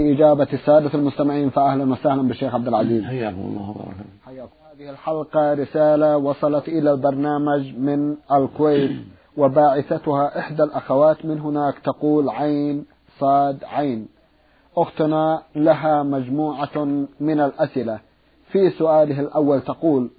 إجابة السادة المستمعين فأهلا وسهلا بالشيخ عبد العزيز. حياكم الله وبارك. حياكم هذه الحلقة رسالة وصلت إلى البرنامج من الكويت وباعثتها إحدى الأخوات من هناك تقول عين صاد عين. أختنا لها مجموعة من الأسئلة. في سؤاله الأول تقول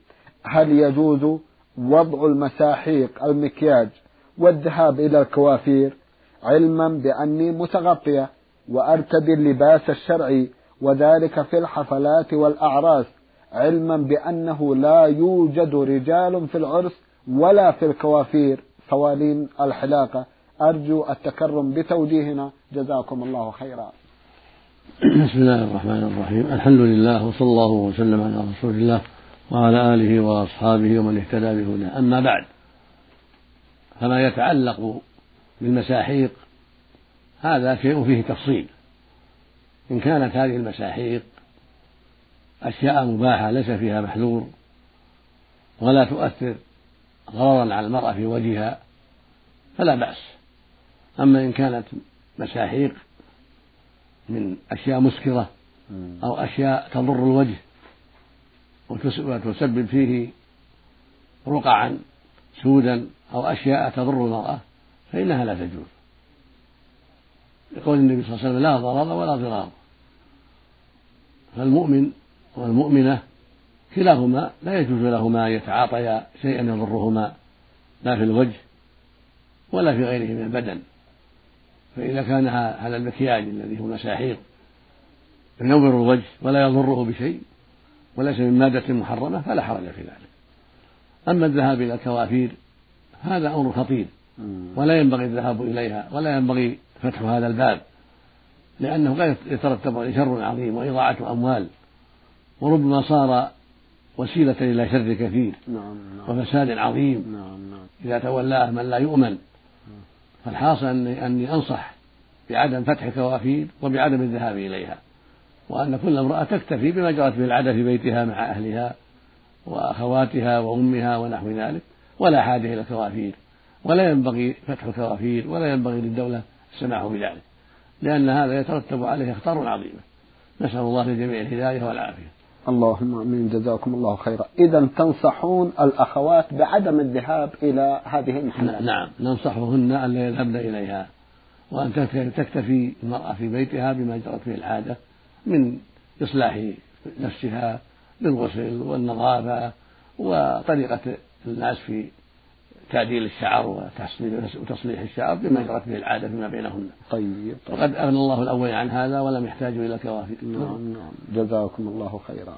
هل يجوز وضع المساحيق المكياج والذهاب إلى الكوافير علما بأني متغطية؟ وأرتدي اللباس الشرعي وذلك في الحفلات والأعراس علما بأنه لا يوجد رجال في العرس ولا في الكوافير. صوالين الحلاقة. أرجو التكرم بتوجيهنا. جزاكم الله خيرا. بسم الله الرحمن الرحيم. الحمد لله وصلى الله وسلم على رسول الله وعلى آله وأصحابه ومن اهتدى بهداه. أما بعد فما يتعلق بالمساحيق هذا شيء فيه تفصيل. إن كانت هذه المساحيق أشياء مباحة ليس فيها محذور ولا تؤثر ضررا على المرأة في وجهها فلا بأس. أما إن كانت مساحيق من أشياء مسكرة أو أشياء تضر الوجه وتسبب فيه رقعا سودا أو أشياء تضر المرأة فإنها لا تجوز. لقول النبي صلى الله عليه وسلم لا ضرر ولا ضرار. فالمؤمن والمؤمنة كلاهما لا يجوز لهما أن يتعاطيا شيئا يضرهما لا في الوجه ولا في غيره من البدن. فإذا كان هذا المكياج الذي هو مساحيق ينور الوجه ولا يضره بشيء وليس من مادة محرمة فلا حرج في ذلك. أما الذهاب إلى الكوافير هذا أمر خطير ولا ينبغي الذهاب إليها ولا ينبغي فتح هذا الباب لأنه قد يترتب عليه شر عظيم وإضاعة أموال وربما صار وسيلة إلى شر كثير نعم نعم. وفساد عظيم. نعم نعم. إذا تولاه من لا يؤمن فالحاصل أني, أني أنصح بعدم فتح الكوافير وبعدم الذهاب إليها. وأن كل امرأة تكتفي بما جرت به العادة في بيتها مع أهلها وأخواتها وأمها ونحو ذلك ولا حاجة إلى الكوافير ولا ينبغي فتح الكوافير ولا ينبغي للدولة السماح بذلك. لأن هذا يترتب عليه أخطار عظيمة. نسأل الله للجميع الهداية والعافية. اللهم آمين. جزاكم الله خيرا. اذا تنصحون الأخوات بعدم الذهاب إلى هذه المحلات؟ نعم. ننصحهن أن لا يذهبن إليها. وأن تكتفي المرأة في بيتها بما جرت به العادة من إصلاح نفسها بالغسل والنظافة وطريقة الناس في تعديل الشعر وتصليح الشعر بما جرت به العادة فيما بينهن. طيب. وقد أغنى الله الأول عن هذا ولم يحتاجوا إلى كوافر نعم نعم. جزاكم الله خيرا.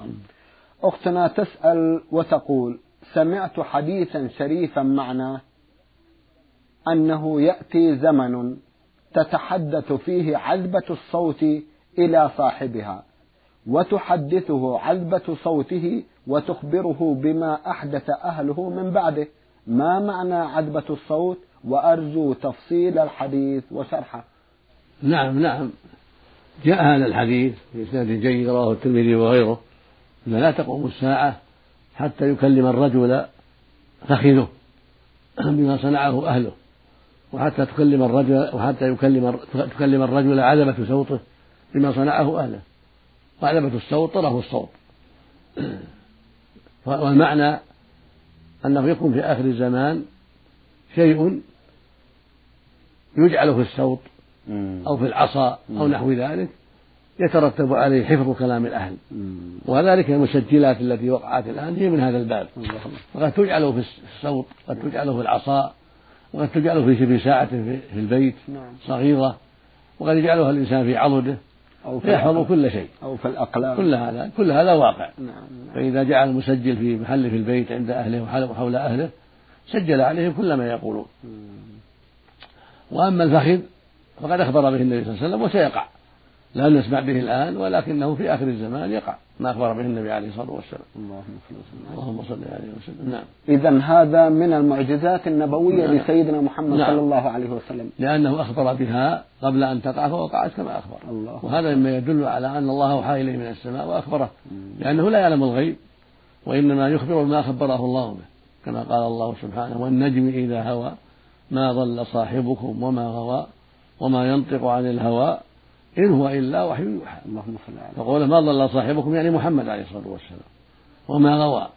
أختنا تسأل وتقول سمعت حديثا شريفا معناه أنه يأتي زمن تتحدث فيه عذبة الصوت إلى صاحبها وتحدثه عذبة صوته وتخبره بما أحدث أهله من بعده. ما معنى عذبة الصوت؟ وأرجو تفصيل الحديث وشرحه. نعم نعم. جاء هذا الحديث بإسناد جيد رواه الترمذي وغيره أن لا تقوم الساعة حتى يكلم الرجل فخذه بما صنعه أهله وحتى تكلم الرجل وحتى يكلم تكلم الرجل عذبة صوته بما صنعه أهله. وعذبة الصوت طرف الصوت. والمعنى أنه يكون في آخر الزمان شيء يجعل في الصوت أو في العصا أو نحو ذلك يترتب عليه حفظ كلام الأهل. وذلك المسجلات التي وقعت الآن هي من هذا الباب. وقد تجعل في الصوت قد تجعل في العصا وقد تجعل في شبه ساعة في البيت نعم. صغيرة وقد يجعلها الإنسان في عضده. أو في فيحفظ كل شيء. أو في الأقلام. كل هذا كل هذا واقع. نعم نعم. فإذا جعل المسجل في محل في البيت عند أهله وحول أهله سجل عليهم كل ما يقولون. وأما الفخذ فقد أخبر به النبي صلى الله عليه وسلم وسيقع. لا نسمع به الآن ولكنه في آخر الزمان يقع ما أخبر به النبي عليه الصلاة والسلام. اللهم صل عليه وسلم. نعم. إذا هذا من المعجزات النبوية نعم. لسيدنا محمد نعم. صلى الله عليه وسلم. لأنه أخبر بها قبل أن تقع فوقعت كما أخبر. الله. وهذا مما يدل على أن الله أوحى إليه من السماء وأخبره. لأنه لا يعلم الغيب وإنما يخبر بما خبره الله به. كما قال الله سبحانه والنجم إذا هوى ما ضل صاحبكم وما غوى وما ينطق عن الهوى إن هو إلا وحي يوحى. اللهم صل على فقول ما ضل صاحبكم يعني محمد عليه الصلاة والسلام. وما غوى.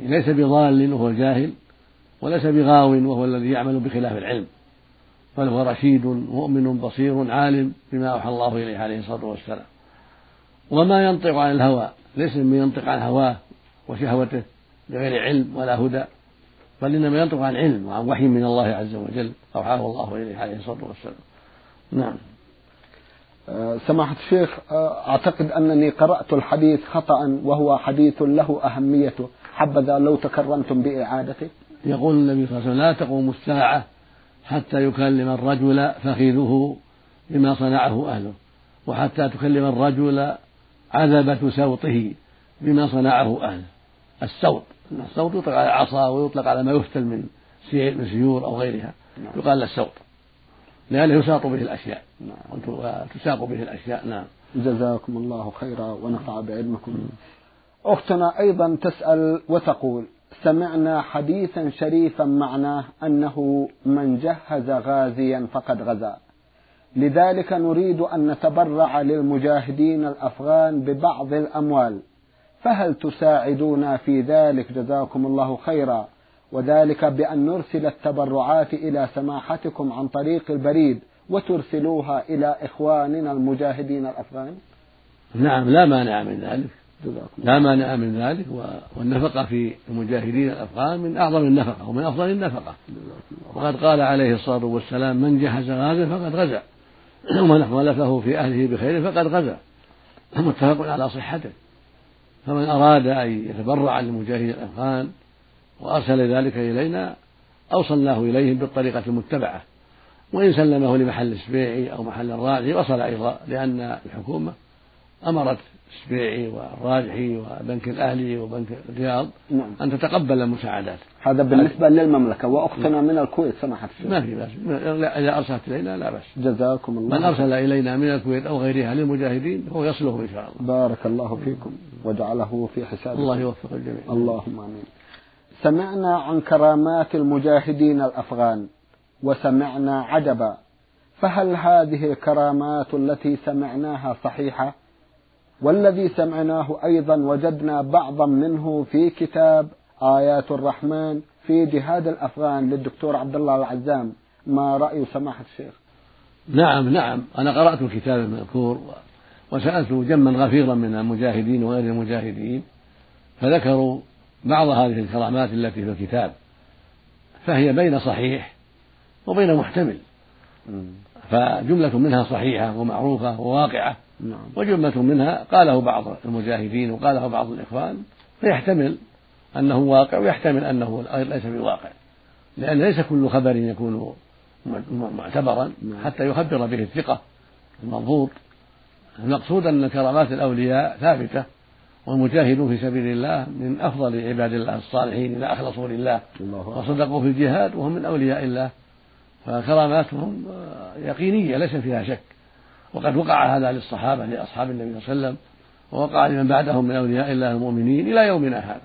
ليس بضال وهو الجاهل وليس بغاو وهو الذي يعمل بخلاف العلم. بل هو رشيد مؤمن بصير عالم بما أوحى الله إليه عليه الصلاة والسلام. وما ينطق عن الهوى. ليس من ينطق عن هواه وشهوته بغير علم ولا هدى. بل إنما ينطق عن علم وعن وحي من الله عز وجل أوحاه الله إليه عليه الصلاة والسلام. نعم. سماحة الشيخ آه، أعتقد أنني قرأت الحديث خطأ وهو حديث له أهميته حبذا لو تكرمتم بإعادته. يقول النبي صلى الله عليه وسلم لا تقوم الساعة حتى يكلم الرجل فخذه بما صنعه أهله وحتى تكلم الرجل عذبة سوطه بما صنعه أهله. السوط السوط يطلق على العصا ويطلق على ما يفتل من من سيور أو غيرها. نعم. يقال السوط. لأنه يساط به الأشياء. نعم. وتساق به الأشياء. نعم. جزاكم الله خيرا ونفع بعلمكم. أختنا أيضا تسأل وتقول سمعنا حديثا شريفا معناه أنه من جهز غازيا فقد غزا. لذلك نريد أن نتبرع للمجاهدين الأفغان ببعض الأموال. فهل تساعدونا في ذلك؟ جزاكم الله خيرا. وذلك بأن نرسل التبرعات إلى سماحتكم عن طريق البريد وترسلوها إلى إخواننا المجاهدين الأفغان. نعم لا مانع من ذلك. لا مانع من ذلك والنفقة في المجاهدين الأفغان من أعظم النفقة ومن أفضل النفقة. وقد قال عليه الصلاة والسلام من جهز غازا فقد غزا. ومن خلفه في أهله بخير فقد غزا. متفق على صحته. فمن أراد أن يتبرع للمجاهدين الأفغان وأرسل ذلك إلينا أوصلناه إليهم بالطريقة المتبعة. وإن سلمه لمحل السبيعي أو محل الراجحي وصل أيضا لأن الحكومة أمرت السبيعي والراجحي وبنك الأهلي وبنك الرياض نعم. أن تتقبل المساعدات. هذا بالنسبة للمملكة وأختنا نعم. من الكويت سمحت ما في بأس. إذا أرسلت إلينا لا بأس. جزاكم الله من أرسل إلينا من الكويت أو غيرها للمجاهدين هو يصله إن شاء الله. بارك الله فيكم وجعله في حسابكم الله يوفق الجميع اللهم آمين. سمعنا عن كرامات المجاهدين الأفغان وسمعنا عجبا. فهل هذه الكرامات التي سمعناها صحيحة؟ والذي سمعناه أيضا وجدنا بعضا منه في كتاب آيات الرحمن في جهاد الأفغان للدكتور عبد الله العزام. ما رأي سماحة الشيخ؟ نعم نعم. أنا قرأت الكتاب المذكور وسألت جما غفيرا من المجاهدين وغير المجاهدين فذكروا بعض هذه الكرامات التي في الكتاب فهي بين صحيح وبين محتمل فجملة منها صحيحة ومعروفة وواقعة نعم. وجملة منها قاله بعض المجاهدين وقاله بعض الإخوان فيحتمل أنه واقع ويحتمل أنه ليس بواقع لأن ليس كل خبر يكون معتبرا نعم. حتى يخبر به الثقة المضبوط المقصود أن كرامات الأولياء ثابتة والمجاهدون في سبيل الله من أفضل عباد الله الصالحين إذا أخلصوا لله وصدقوا في الجهاد وهم من أولياء الله. فكراماتهم يقينية ليس فيها شك. وقد وقع هذا للصحابة لأصحاب النبي صلى الله عليه وسلم. ووقع لمن بعدهم من أولياء الله المؤمنين إلى يومنا هذا.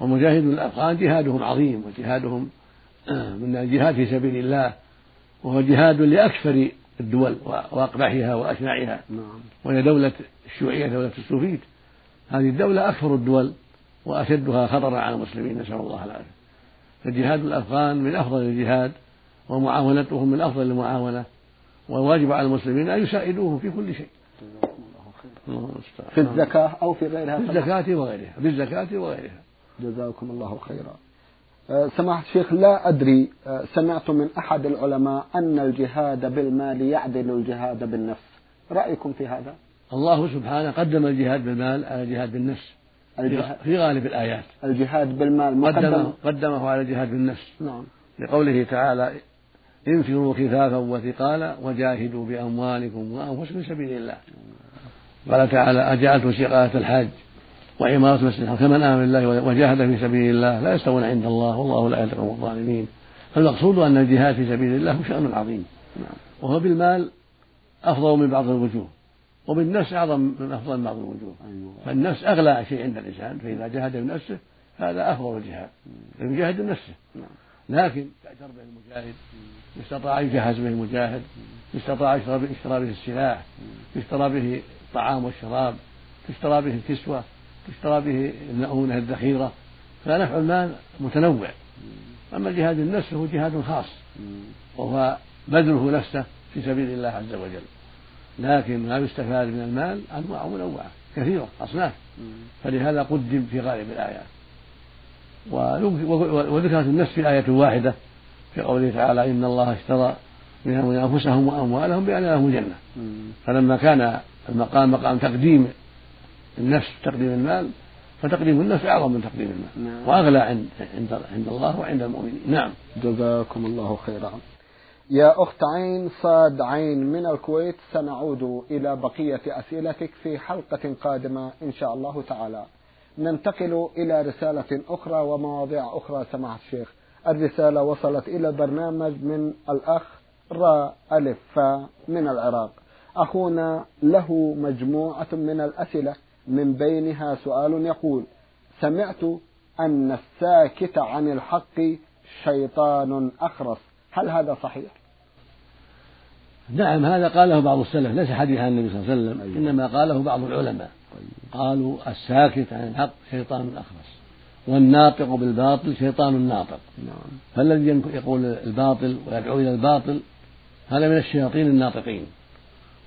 ومجاهدون الأفغان جهادهم عظيم وجهادهم من الجهاد في سبيل الله. وهو جهاد لأكثر الدول وأقبحها وأشنعها نعم. وهي دولة الشيوعية دولة السوفيت هذه الدولة أكثر الدول وأشدها خطرا على المسلمين نسأل الله العافية. فجهاد الأفغان من أفضل الجهاد ومعاونتهم من أفضل المعاونة والواجب على المسلمين أن يساعدوهم في كل شيء. في الزكاة أو في غيرها؟ في الزكاة وغيرها في الزكاة وغيرها. جزاكم الله خيرا. أه، سماحة الشيخ لا أدري أه، سمعت من أحد العلماء أن الجهاد بالمال يعدل الجهاد بالنفس. رأيكم في هذا؟ الله سبحانه قدم الجهاد بالمال على الجهاد بالنفس الجهاد في غالب الآيات. الجهاد بالمال مقدم. قدمه, قدمه على الجهاد بالنفس. نعم. لقوله تعالى انفروا خفافا وثقالا وجاهدوا بأموالكم وأنفسكم في سبيل الله. قال تعالى أجعلتم سقاية الحاج وعمارة المسجد الحرام كمن آمن بالله وجاهد في سبيل الله لا يستوون عند الله والله لا يهدي القوم الظالمين. فالمقصود أن الجهاد في سبيل الله شأن عظيم. وهو بالمال أفضل من بعض الوجوه. وبالنفس أعظم من أفضل بعض الوجوه. فالنفس أغلى شيء عند الإنسان فإذا جاهد بنفسه هذا أفضل الجهاد يجاهد بنفسه. لكن يعتر به المجاهد يستطاع يجهز به المجاهد يستطاع يشترى به السلاح يشترى به الطعام والشراب تشترى به الكسوة تشترى به المؤونة الذخيرة فنفع المال متنوع أما جهاد النفس فهو جهاد خاص وهو بذله نفسه في سبيل الله عز وجل لكن ما يستفاد من المال أنواع منوعة كثيرة أصناف. فلهذا قدم في غالب الآيات. وذكرت النفس في آية واحدة في قوله تعالى إن الله اشترى من أنفسهم وأموالهم بأن لهم الجنة. فلما كان المقام مقام تقديم النفس تقديم المال فتقديم النفس أعظم من تقديم المال. نعم. وأغلى عند عند عند الله وعند المؤمنين. نعم. جزاكم الله خيرا. يا أخت عين صاد عين من الكويت سنعود إلى بقية أسئلتك في حلقة قادمة إن شاء الله تعالى. ننتقل إلى رسالة أخرى ومواضيع أخرى سماحة الشيخ. الرسالة وصلت إلى البرنامج من الأخ را ألف من العراق. أخونا له مجموعة من الأسئلة من بينها سؤال يقول سمعت أن الساكت عن الحق شيطان أخرس. هل هذا صحيح؟ نعم هذا قاله بعض السلف ليس حديث عن النبي صلى الله عليه وسلم أيوة. إنما قاله بعض العلماء قالوا الساكت عن الحق شيطان أخرس والناطق بالباطل شيطان ناطق نعم. فالذي يقول الباطل ويدعو إلى الباطل هذا من الشياطين الناطقين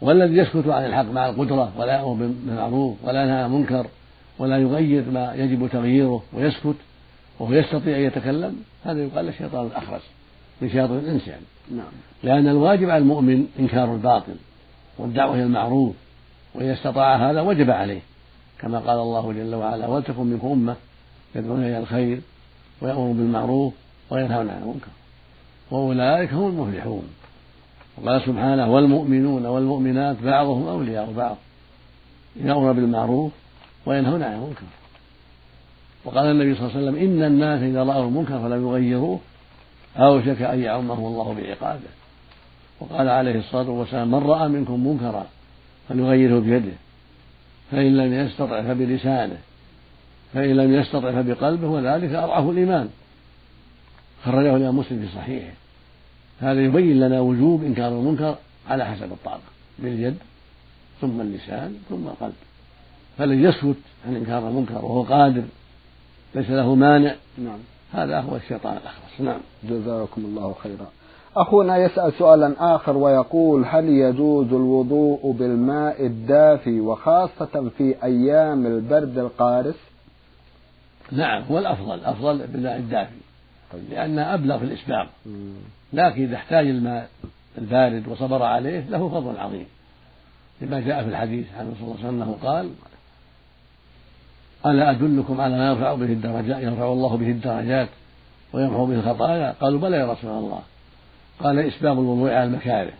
والذي يسكت عن الحق مع القدرة ولا يأمر بالمعروف ولا ينهى عن المنكر ولا يغير ما يجب تغييره ويسكت وهو يستطيع أن يتكلم هذا يقال له الشيطان الأخرس من شياطين الإنس يعني نعم. لأن الواجب على المؤمن إنكار الباطل والدعوة إلى المعروف وإذا استطاع هذا وجب عليه. كما قال الله جل وعلا ولتكن منكم أمة يدعون إلى الخير ويأمرون بالمعروف وينهون عن المنكر وأولئك هم المفلحون. وقال سبحانه والمؤمنون والمؤمنات بعضهم أولياء بعض يأمرون بالمعروف وينهون عن المنكر وقال النبي صلى الله عليه وسلم إن الناس إذا رأوا المنكر فلم يغيروه أوشك أن يعمهم الله بعقابه. وقال عليه الصلاة والسلام من رأى منكم منكرا فليغيره بيده فإن لم يستطع فبلسانه فإن لم يستطع فبقلبه وذلك أضعف الإيمان. خرجه الإمام مسلم في صحيحه. هذا يبين لنا وجوب إنكار المنكر على حسب الطاقة باليد ثم اللسان ثم القلب. فالذي يسكت عن إنكار المنكر وهو قادر ليس له مانع. نعم. هذا هو الشيطان الأخرس نعم. جزاكم الله خيرا. أخونا يسأل سؤالا آخر ويقول هل يجوز الوضوء بالماء الدافي وخاصة في أيام البرد القارس؟ نعم هو الأفضل الأفضل بالماء الدافي طيب. لأنه أبلغ في الإسباغ لكن إذا احتاج الماء البارد وصبر عليه له فضل عظيم. لما جاء في الحديث عن صلى الله عليه وسلم قال ألا أدلكم على ما يرفع به الدرجات يرفع الله به الدرجات ويمحو به الخطايا؟ قالوا بلى يا رسول الله. قال إسباغ الوضوء على المكاره.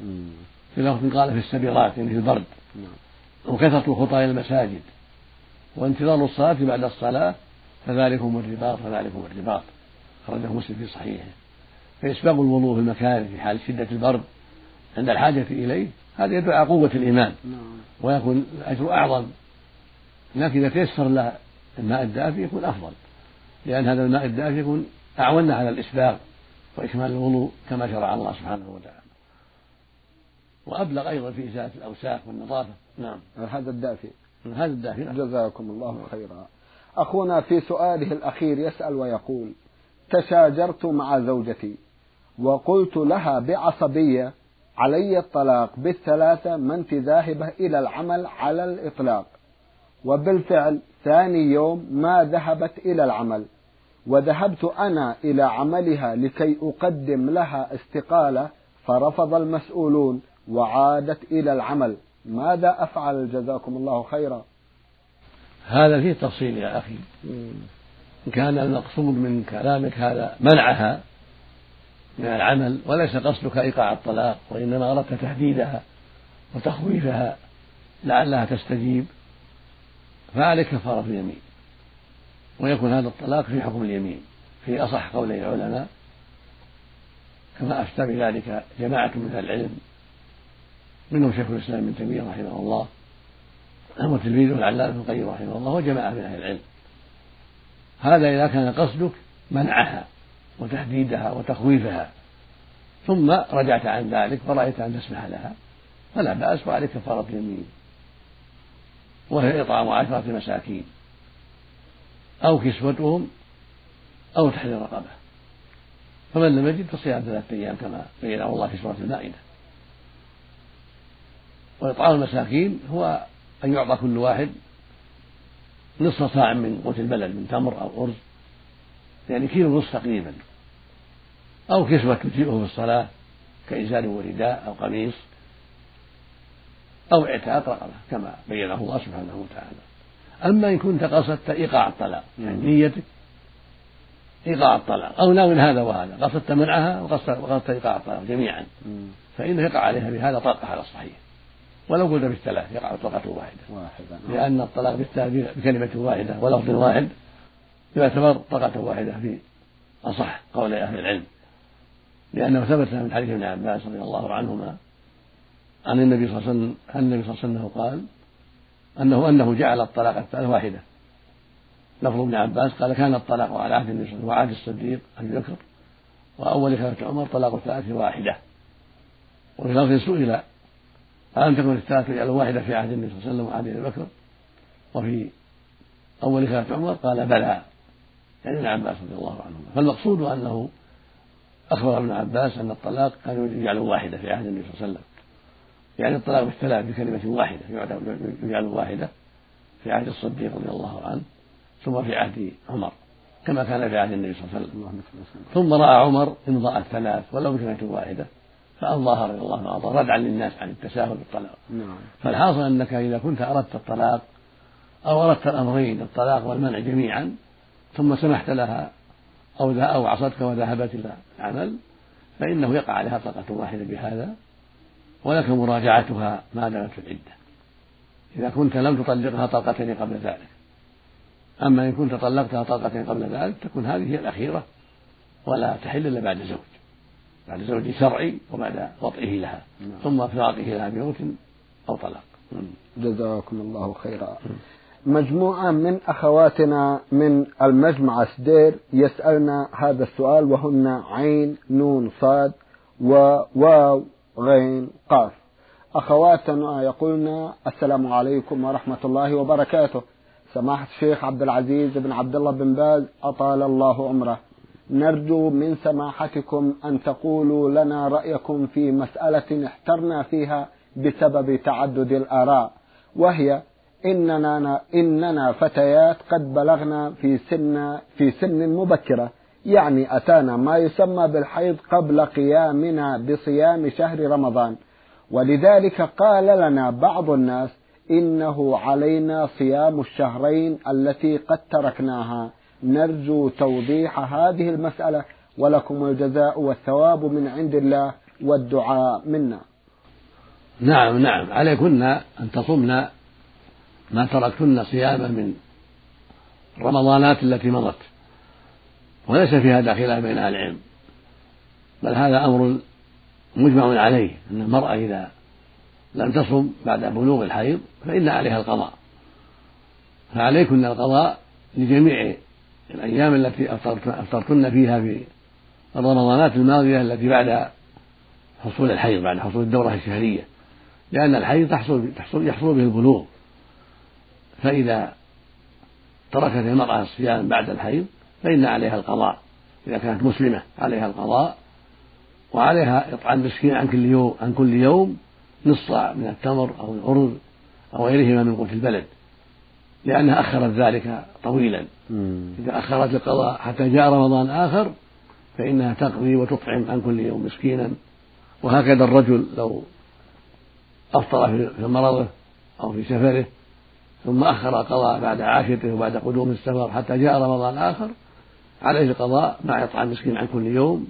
في لفظ قال في السبيرات يعني في البرد. نعم. وكثرة الخطى إلى المساجد. وانتظار الصلاة بعد الصلاة فذلكم الرباط فذلكم الرباط. خرجه مسلم في صحيحه. فإسباغ الوضوء في المكاره في حال شدة البرد عند الحاجة إليه هذا يدل على قوة الإيمان. نعم. ويكون الأجر أعظم. لكن إذا تيسر له الماء الدافي يكون أفضل لأن هذا الماء الدافي يكون أعون على الإسباغ وإكمال الوضوء كما شرع الله سبحانه وتعالى. وأبلغ أيضا في إزالة الأوساخ والنظافة. نعم. هذا الدافي. هذا نعم. جزاكم الله خيرا. أخونا في سؤاله الأخير يسأل ويقول تشاجرت مع زوجتي وقلت لها بعصبية علي الطلاق بالثلاثة ما انت ذاهبة إلى العمل على الإطلاق. وبالفعل ثاني يوم ما ذهبت إلى العمل. وذهبت أنا إلى عملها لكي أقدم لها استقالة فرفض المسؤولون وعادت إلى العمل. ماذا أفعل؟ جزاكم الله خيرا. هذا فيه تفصيل يا أخي. إن كان المقصود من كلامك هذا منعها من العمل وليس قصدك إيقاع الطلاق وإنما أردت تهديدها وتخويفها لعلها تستجيب. فعليك كفارة اليمين. ويكون هذا الطلاق في حكم اليمين. في أصح قولي العلماء كما أفتى بذلك جماعة من أهل العلم منهم شيخ الإسلام ابن تيمية رحمه الله وتلميذه العلامة ابن القيم رحمه الله وجماعة من أهل العلم. هذا إذا كان قصدك منعها وتهديدها وتخويفها. ثم رجعت عن ذلك ورأيت أن تسمح لها فلا بأس وعليك كفارة يمين وهي إطعام عشرة مساكين. أو كسوتهم أو تحرير رقبة. فمن لم يجد فصيام ثلاثة أيام كما بينه الله في سورة المائدة. وإطعام المساكين هو أن يعطى كل واحد نصف صاع من قوت البلد من تمر أو أرز. يعني كيلو ونصف تقريبا. أو كسوة تجيئه في الصلاة كإزار ورداء أو قميص. أو اعتاق رقبة كما بينه الله سبحانه وتعالى. أما إن كنت قصدت إيقاع الطلاق يعني نيتك إيقاع الطلاق أو ناوي هذا وهذا قصدت منعها وقصدت إيقاع الطلاق جميعا فإنه يقع عليها بهذا طلقة على الصحيح. ولو قلت بالثلاث يقع طلقة واحدة. واحدة لأن الطلاق بالثلاث بكلمة واحدة ولفظ واحد يعتبر طلقة واحدة في أصح قول أهل العلم. لأنه ثبت من حديث ابن عباس رضي الله عنهما عن النبي صلى الله عليه وسلم أن النبي صلى الله عليه وسلم قال أنه أنه جعل الطلاق الثلاث واحدة. لفظ ابن عباس قال كان الطلاق على عهد النبي صلى الله عليه وعهد الصديق أبي بكر وأول خلافة عمر طلاق الثلاث واحدة. وفي لفظ سئل ألم تكن الثلاث رجال واحدة في عهد النبي صلى الله عليه وسلم وعهد أبي بكر؟ وفي أول خلافة عمر قال بلى. يعني ابن عباس رضي الله عنهما. فالمقصود أنه أخبر ابن عباس أن الطلاق كان يجعل واحدة في عهد النبي صلى الله عليه وسلم. يعني الطلاق بالثلاث بكلمة واحدة يجعل واحدة في عهد الصديق رضي الله عنه ثم في عهد عمر كما كان في عهد النبي صلى الله عليه وسلم. ثم رأى عمر إمضاء الثلاث ولو بكلمة واحدة فأمضاها رضي الله عنه ردعا للناس عن التساهل بالطلاق. نعم. فالحاصل أنك إذا كنت أردت الطلاق أو أردت الأمرين الطلاق والمنع جميعا ثم سمحت لها أو أو عصتك وذهبت إلى العمل فإنه يقع عليها طلقة واحدة بهذا ولك مراجعتها ما دامت في العدة. إذا كنت لم تطلقها طلقتين قبل ذلك. أما إن كنت طلقتها طلقتين قبل ذلك تكون هذه هي الأخيرة ولا تحل إلا بعد زوج. بعد زوج شرعي وبعد وطئه لها. نعم. ثم فراقه لها بموت أو طلاق. جزاكم الله خيرا. مجموعة من أخواتنا من المجمع سدير يسألنا هذا السؤال وهن عين نون صاد وواو غين قاف. أخواتنا يقولن السلام عليكم ورحمة الله وبركاته. سماحة الشيخ عبد العزيز بن عبد الله بن باز أطال الله عمره. نرجو من سماحتكم أن تقولوا لنا رأيكم في مسألة احترنا فيها بسبب تعدد الآراء وهي إننا إننا فتيات قد بلغنا في سن في سن مبكرة. يعني أتانا ما يسمى بالحيض قبل قيامنا بصيام شهر رمضان. ولذلك قال لنا بعض الناس إنه علينا صيام الشهرين التي قد تركناها. نرجو توضيح هذه المسألة ولكم الجزاء والثواب من عند الله والدعاء منا. نعم نعم. عليكن أن تصمن ما تركتن صياما من رمضانات التي مضت. وليس في هذا خلاف بين أهل العلم بل هذا أمر مجمع عليه أن المرأة إذا لم تصم بعد بلوغ الحيض فإن عليها القضاء. فعليكن القضاء لجميع الأيام التي أفطرتن فيها في الرمضانات الماضية التي بعد حصول الحيض بعد حصول الدورة الشهرية لأن الحيض تحصل, تحصل يحصل به البلوغ. فإذا تركت المرأة الصيام بعد الحيض فإن عليها القضاء. إذا كانت مسلمة عليها القضاء وعليها إطعام مسكين عن كل يوم عن كل يوم نصف من التمر أو الأرز أو غيرهما من قوت البلد. لأنها أخرت ذلك طويلا. إذا أخرت القضاء حتى جاء رمضان آخر فإنها تقضي وتطعم عن كل يوم مسكينا. وهكذا الرجل لو أفطر في مرضه أو في سفره ثم أخر القضاء بعد عاشرته وبعد قدوم السفر حتى جاء رمضان آخر عليه القضاء مع إطعام مسكين عن كل يوم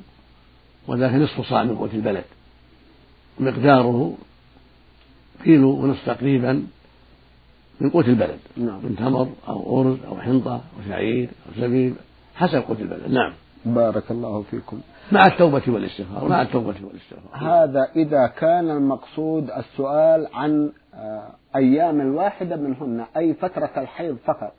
وذاك نصف صاع من قوت البلد. مقداره كيلو ونصف تقريبا من قوت البلد. نعم. من تمر أو أرز أو حنطة أو شعير أو زبيب حسب قوت البلد. نعم. بارك الله فيكم. مع التوبة والاستغفار مع التوبة والاستغفار. هذا إذا كان المقصود السؤال عن آه، أيام الواحدة منهن أي فترة الحيض فقط.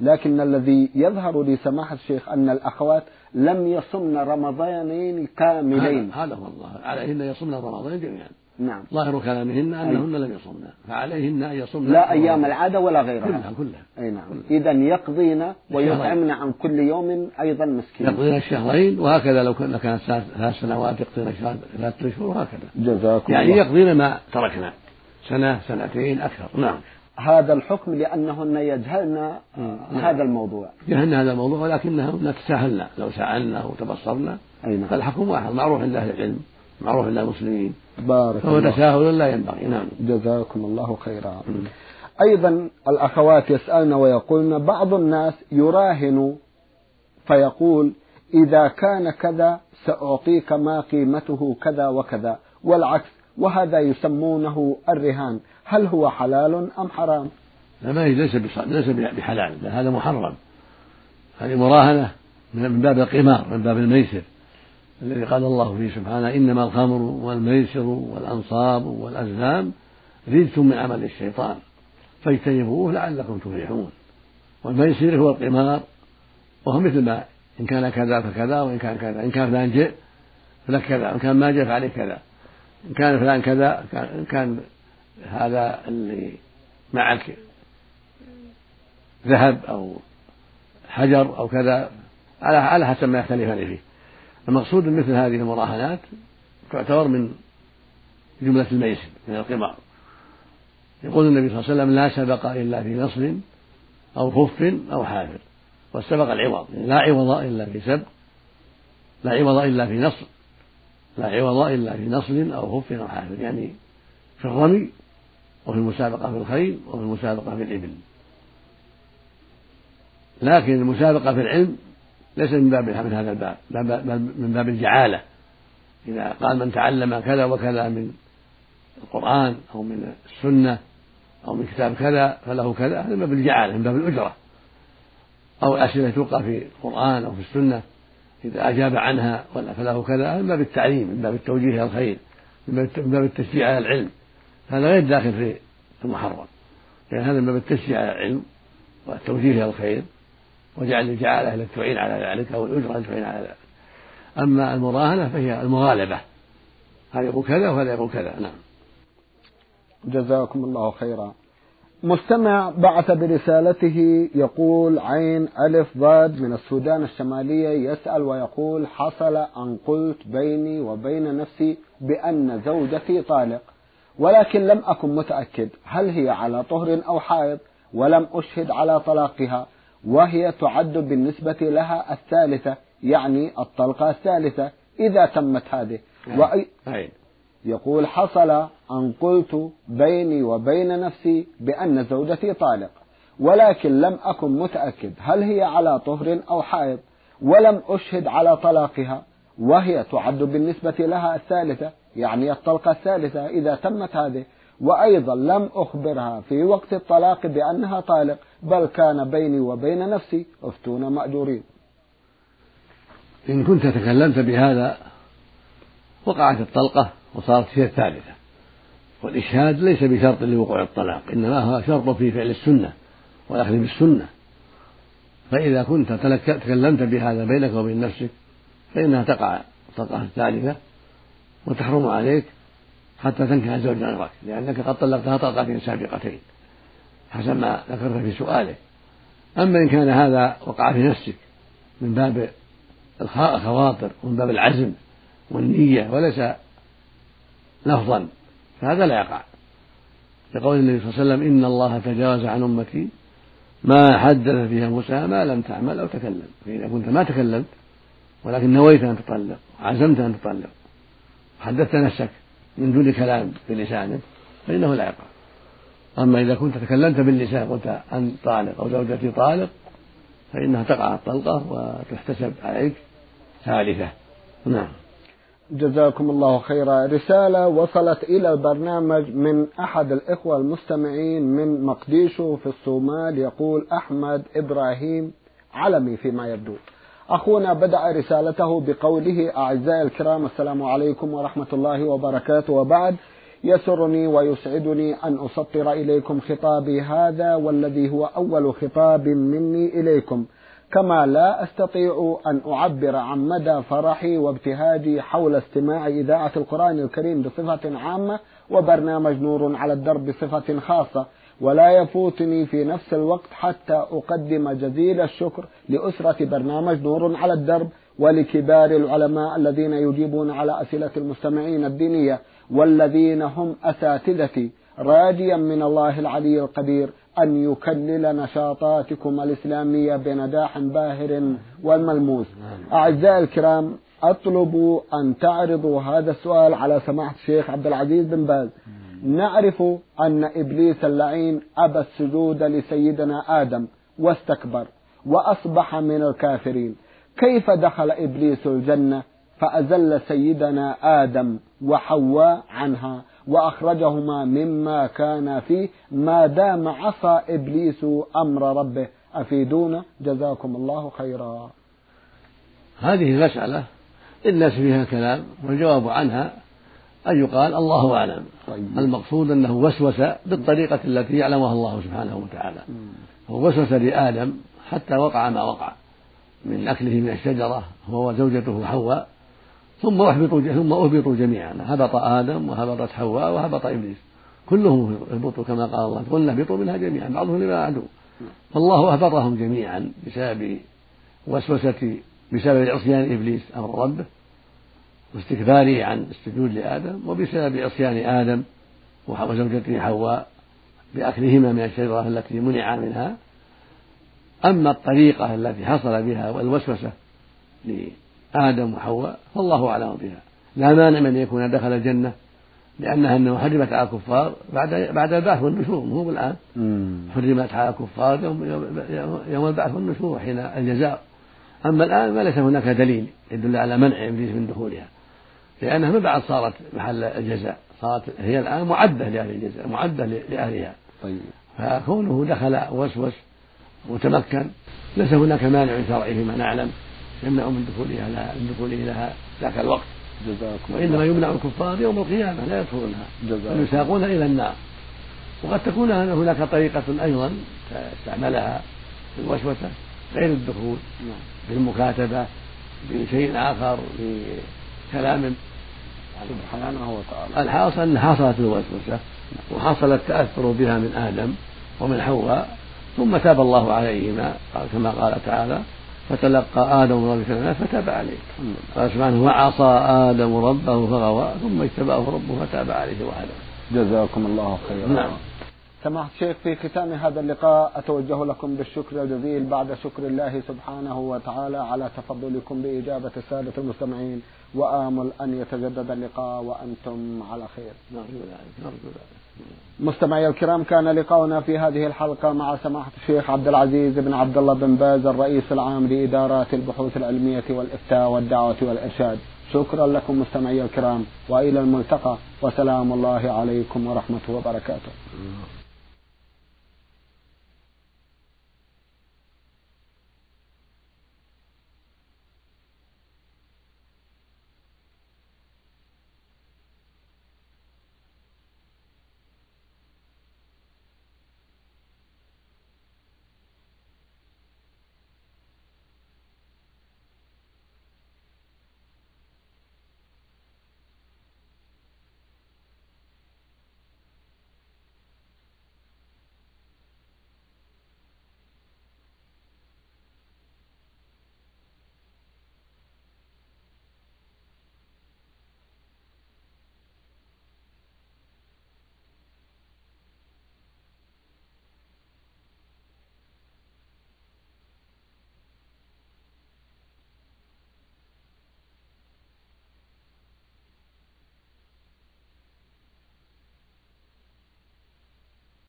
لكن الذي يظهر لسماحة الشيخ أن الأخوات لم يصمن رمضانين كاملين. هذا هو الله عليهن يصمن رمضان جميعا. نعم. ظاهر كلامهن أنهن لم يصمن. فعليهن أن يصمن لا أيام العادة ولا غيرها. كلها كلها. أي نعم. إذا يقضين ويطعمن عن كل يوم أيضا مسكين. يقضين الشهرين وهكذا لو كانت ثلاث سنوات يقضين ثلاثة أشهر وهكذا. جزاكم يعني الله. يقضين ما تركنا. سنة سنتين أكثر. نعم. هذا الحكم لأنهن يجهلن هذا الموضوع. يجهلن هذا الموضوع ولكنهن تساهلن لو سألنا وتبصرنا. أي نعم. فالحكم واحد معروف عند أهل العلم معروف عند المسلمين. بارك فهو تساهل لا ينبغي نعم. جزاكم الله خيرا. أيضا الأخوات يسألن ويقولن بعض الناس يراهن فيقول إذا كان كذا سأعطيك ما قيمته كذا وكذا والعكس وهذا يسمونه الرهان. هل هو حلال أم حرام؟ لا ما ليس ليس بحلال هذا محرم. هذه مراهنة من باب القمار من باب الميسر الذي قال الله فيه سبحانه إنما الخمر والميسر والأنصاب والأزلام رجس من عمل الشيطان فاجتنبوه لعلكم تفلحون. والميسر هو القمار وهو مثل ما إن كان كذا فكذا وإن كان كذا إن كان فلان جئ فلك كذا وإن كان ما جاء فعليه كذا. إن كان فلان كذا إن كان هذا اللي معك ذهب أو حجر أو كذا على على حسب ما يختلفان فيه. المقصود مثل هذه المراهنات تعتبر من جملة الميسر من القمار. يقول النبي صلى الله عليه وسلم لا سبق إلا في نصر أو خف أو حافر. والسبق العوض يعني لا عوض إلا في سبق لا عوض إلا في نصر لا عوض إلا في نصر أو خف أو حافر يعني في الرمي وفي المسابقة في الخيل وفي المسابقة في الإبل. لكن المسابقة في العلم ليس من باب من هذا الباب بل من باب الجعالة. إذا قال من تعلم كذا وكذا من القرآن أو من السنة أو من كتاب كذا فله كذا هذا من باب الجعالة من باب الأجرة. أو أسئلة تلقى في القرآن أو في السنة إذا أجاب عنها فله كذا من باب التعليم من باب التوجيه إلى الخير من باب التشجيع على العلم. هذا غير داخل في المحرم لأن هذا من باب التشجيع على العلم والتوجيه إلى الخير وجعل الجعالة التي تعين على ذلك أو الأجرة التي تعين على ذلك. أما المراهنة فهي المغالبة. هذا يقول كذا وهذا يقول كذا؟ نعم. جزاكم الله خيرا. مستمع بعث برسالته يقول عين ألف ضاد من السودان الشمالية يسأل ويقول حصل أن قلت بيني وبين نفسي بأن زوجتي طالق ولكن لم أكن متأكد هل هي على طهر أو حائض ولم أشهد على طلاقها وهي تعد بالنسبة لها الثالثة يعني الطلقة الثالثة إذا تمت هذه. وأي يقول حصل أن قلت بيني وبين نفسي بأن زوجتي طالق ولكن لم أكن متأكد هل هي على طهر أو حائض ولم أشهد على طلاقها وهي تعد بالنسبة لها الثالثة يعني الطلقة الثالثة إذا تمت هذه وأيضا لم أخبرها في وقت الطلاق بأنها طالق بل كان بيني وبين نفسي أفتون مأجورين. إن كنت تكلمت بهذا وقعت الطلقة وصارت هي الثالثة. والإشهاد ليس بشرط لوقوع الطلاق إنما هو شرط في فعل السنة والأخذ بالسنة. فإذا كنت تكلمت بهذا بينك وبين نفسك فإنها تقع الطلقة الثالثة وتحرم عليك حتى تنكح زوجا غيرك لأنك قد طلقتها طلقتين سابقتين. حسب ما ذكرت في سؤالك. أما إن كان هذا وقع في نفسك من باب الخواطر ومن باب العزم والنية وليس لفظا فهذا لا يقع. لقول النبي صلى الله عليه وسلم إن الله تجاوز عن أمتي ما حدث فيها موسى ما لم تعمل أو تكلم. فإذا كنت ما تكلمت ولكن نويت أن تطلق عزمت أن تطلق حدثت نفسك من دون كلام بلسانك فإنه لا يقع. أما إذا كنت تكلمت باللسان قلت أن طالق أو زوجتي طالق فإنها تقع الطلقة وتحتسب عليك ثالثة. نعم. جزاكم الله خيرا. رسالة وصلت إلى البرنامج من أحد الإخوة المستمعين من مقديشو في الصومال يقول أحمد إبراهيم علمي فيما يبدو. أخونا بدأ رسالته بقوله أعزائي الكرام السلام عليكم ورحمة الله وبركاته. وبعد يسرني ويسعدني أن أسطر إليكم خطابي هذا والذي هو أول خطاب مني إليكم. كما لا أستطيع أن أعبر عن مدى فرحي وابتهاجي حول استماع إذاعة القرآن الكريم بصفة عامة وبرنامج نور على الدرب بصفة خاصة ولا يفوتني في نفس الوقت حتى أقدم جزيل الشكر لأسرة برنامج نور على الدرب ولكبار العلماء الذين يجيبون على أسئلة المستمعين الدينية والذين هم أساتذتي راجيا من الله العلي القدير أن يكلل نشاطاتكم الإسلامية بنجاح باهر والملموس. أعزائي الكرام أطلب أن تعرضوا هذا السؤال على سماحة الشيخ عبد العزيز بن باز. نعرف أن إبليس اللعين أبى السجود لسيدنا آدم واستكبر وأصبح من الكافرين. كيف دخل إبليس الجنة فأزل سيدنا آدم وحواء عنها؟ وأخرجهما مما كان فيه. ما دام عصى إبليس أمر ربه أفيدونا جزاكم الله خيرا. هذه المسألة للناس فيها كلام والجواب عنها أن يقال الله أعلم. طيب. المقصود أنه وسوس بالطريقة التي يعلمها الله سبحانه وتعالى. هو وسوس لآدم حتى وقع ما وقع. من أكله من الشجرة هو وزوجته حواء. ثم أهبطوا ثم أهبطوا جميعا. هبط آدم وهبطت حواء وهبط إبليس. كلهم اهبطوا كما قال الله. قلنا اهبطوا منها جميعا بعضهم لما عدو. فالله أهبطهم جميعا بسبب وسوسة بسبب عصيان إبليس أمر ربه واستكباره عن السجود لآدم وبسبب عصيان آدم وزوجته حواء بأكلهما من الشجرة التي منع منها. أما الطريقة التي حصل بها والوسوسة لآدم وحواء فالله أعلم بها. لا مانع من يكون دخل الجنة لأنها أنه حرمت على الكفار بعد بعد البعث والنشور مو الآن. حرمت على الكفار يوم, يوم البعث والنشور حين الجزاء. أما الآن ما ليس هناك دليل يدل على منع إبليس من دخولها لأنها ما بعد صارت محل الجزاء صارت هي الآن معدة لأهل الجزاء معدة لأهلها. طيب. فكونه دخل وسوس وتمكن ليس هناك مانع شرعي فيما نعلم. يمنع من دخولها لها من دخوله لها ذاك الوقت. جزاكم وإنما يمنع الكفار يوم القيامة لا يدخلونها. يساقون إلى النار. وقد تكون هناك طريقة أيضا استعملها في الوسوسة غير الدخول نعم. بالمكاتبة بشيء آخر بكلام سبحانه وتعالى. الحاصل أن حصلت الوسوسة وحصل التأثر بها من آدم ومن حواء ثم تاب الله عليهما كما قال تعالى فتلقى آدم ربه كلمات فتاب عليه. قال سبحانه وعصى آدم ربه فغوى ثم اجتباه ربه فتاب عليه وهدى جزاكم الله خيرا. نعم. سماحة الشيخ في ختام هذا اللقاء أتوجه لكم بالشكر الجزيل بعد شكر الله سبحانه وتعالى على تفضلكم بإجابة السادة المستمعين. وآمل أن يتجدد اللقاء وأنتم على خير. مستمعي الكرام كان لقاؤنا في هذه الحلقة مع سماحة الشيخ عبد العزيز بن عبد الله بن باز الرئيس العام لإدارات البحوث العلمية والإفتاء والدعوة والإرشاد. شكرا لكم مستمعي الكرام وإلى الملتقى وسلام الله عليكم ورحمة وبركاته.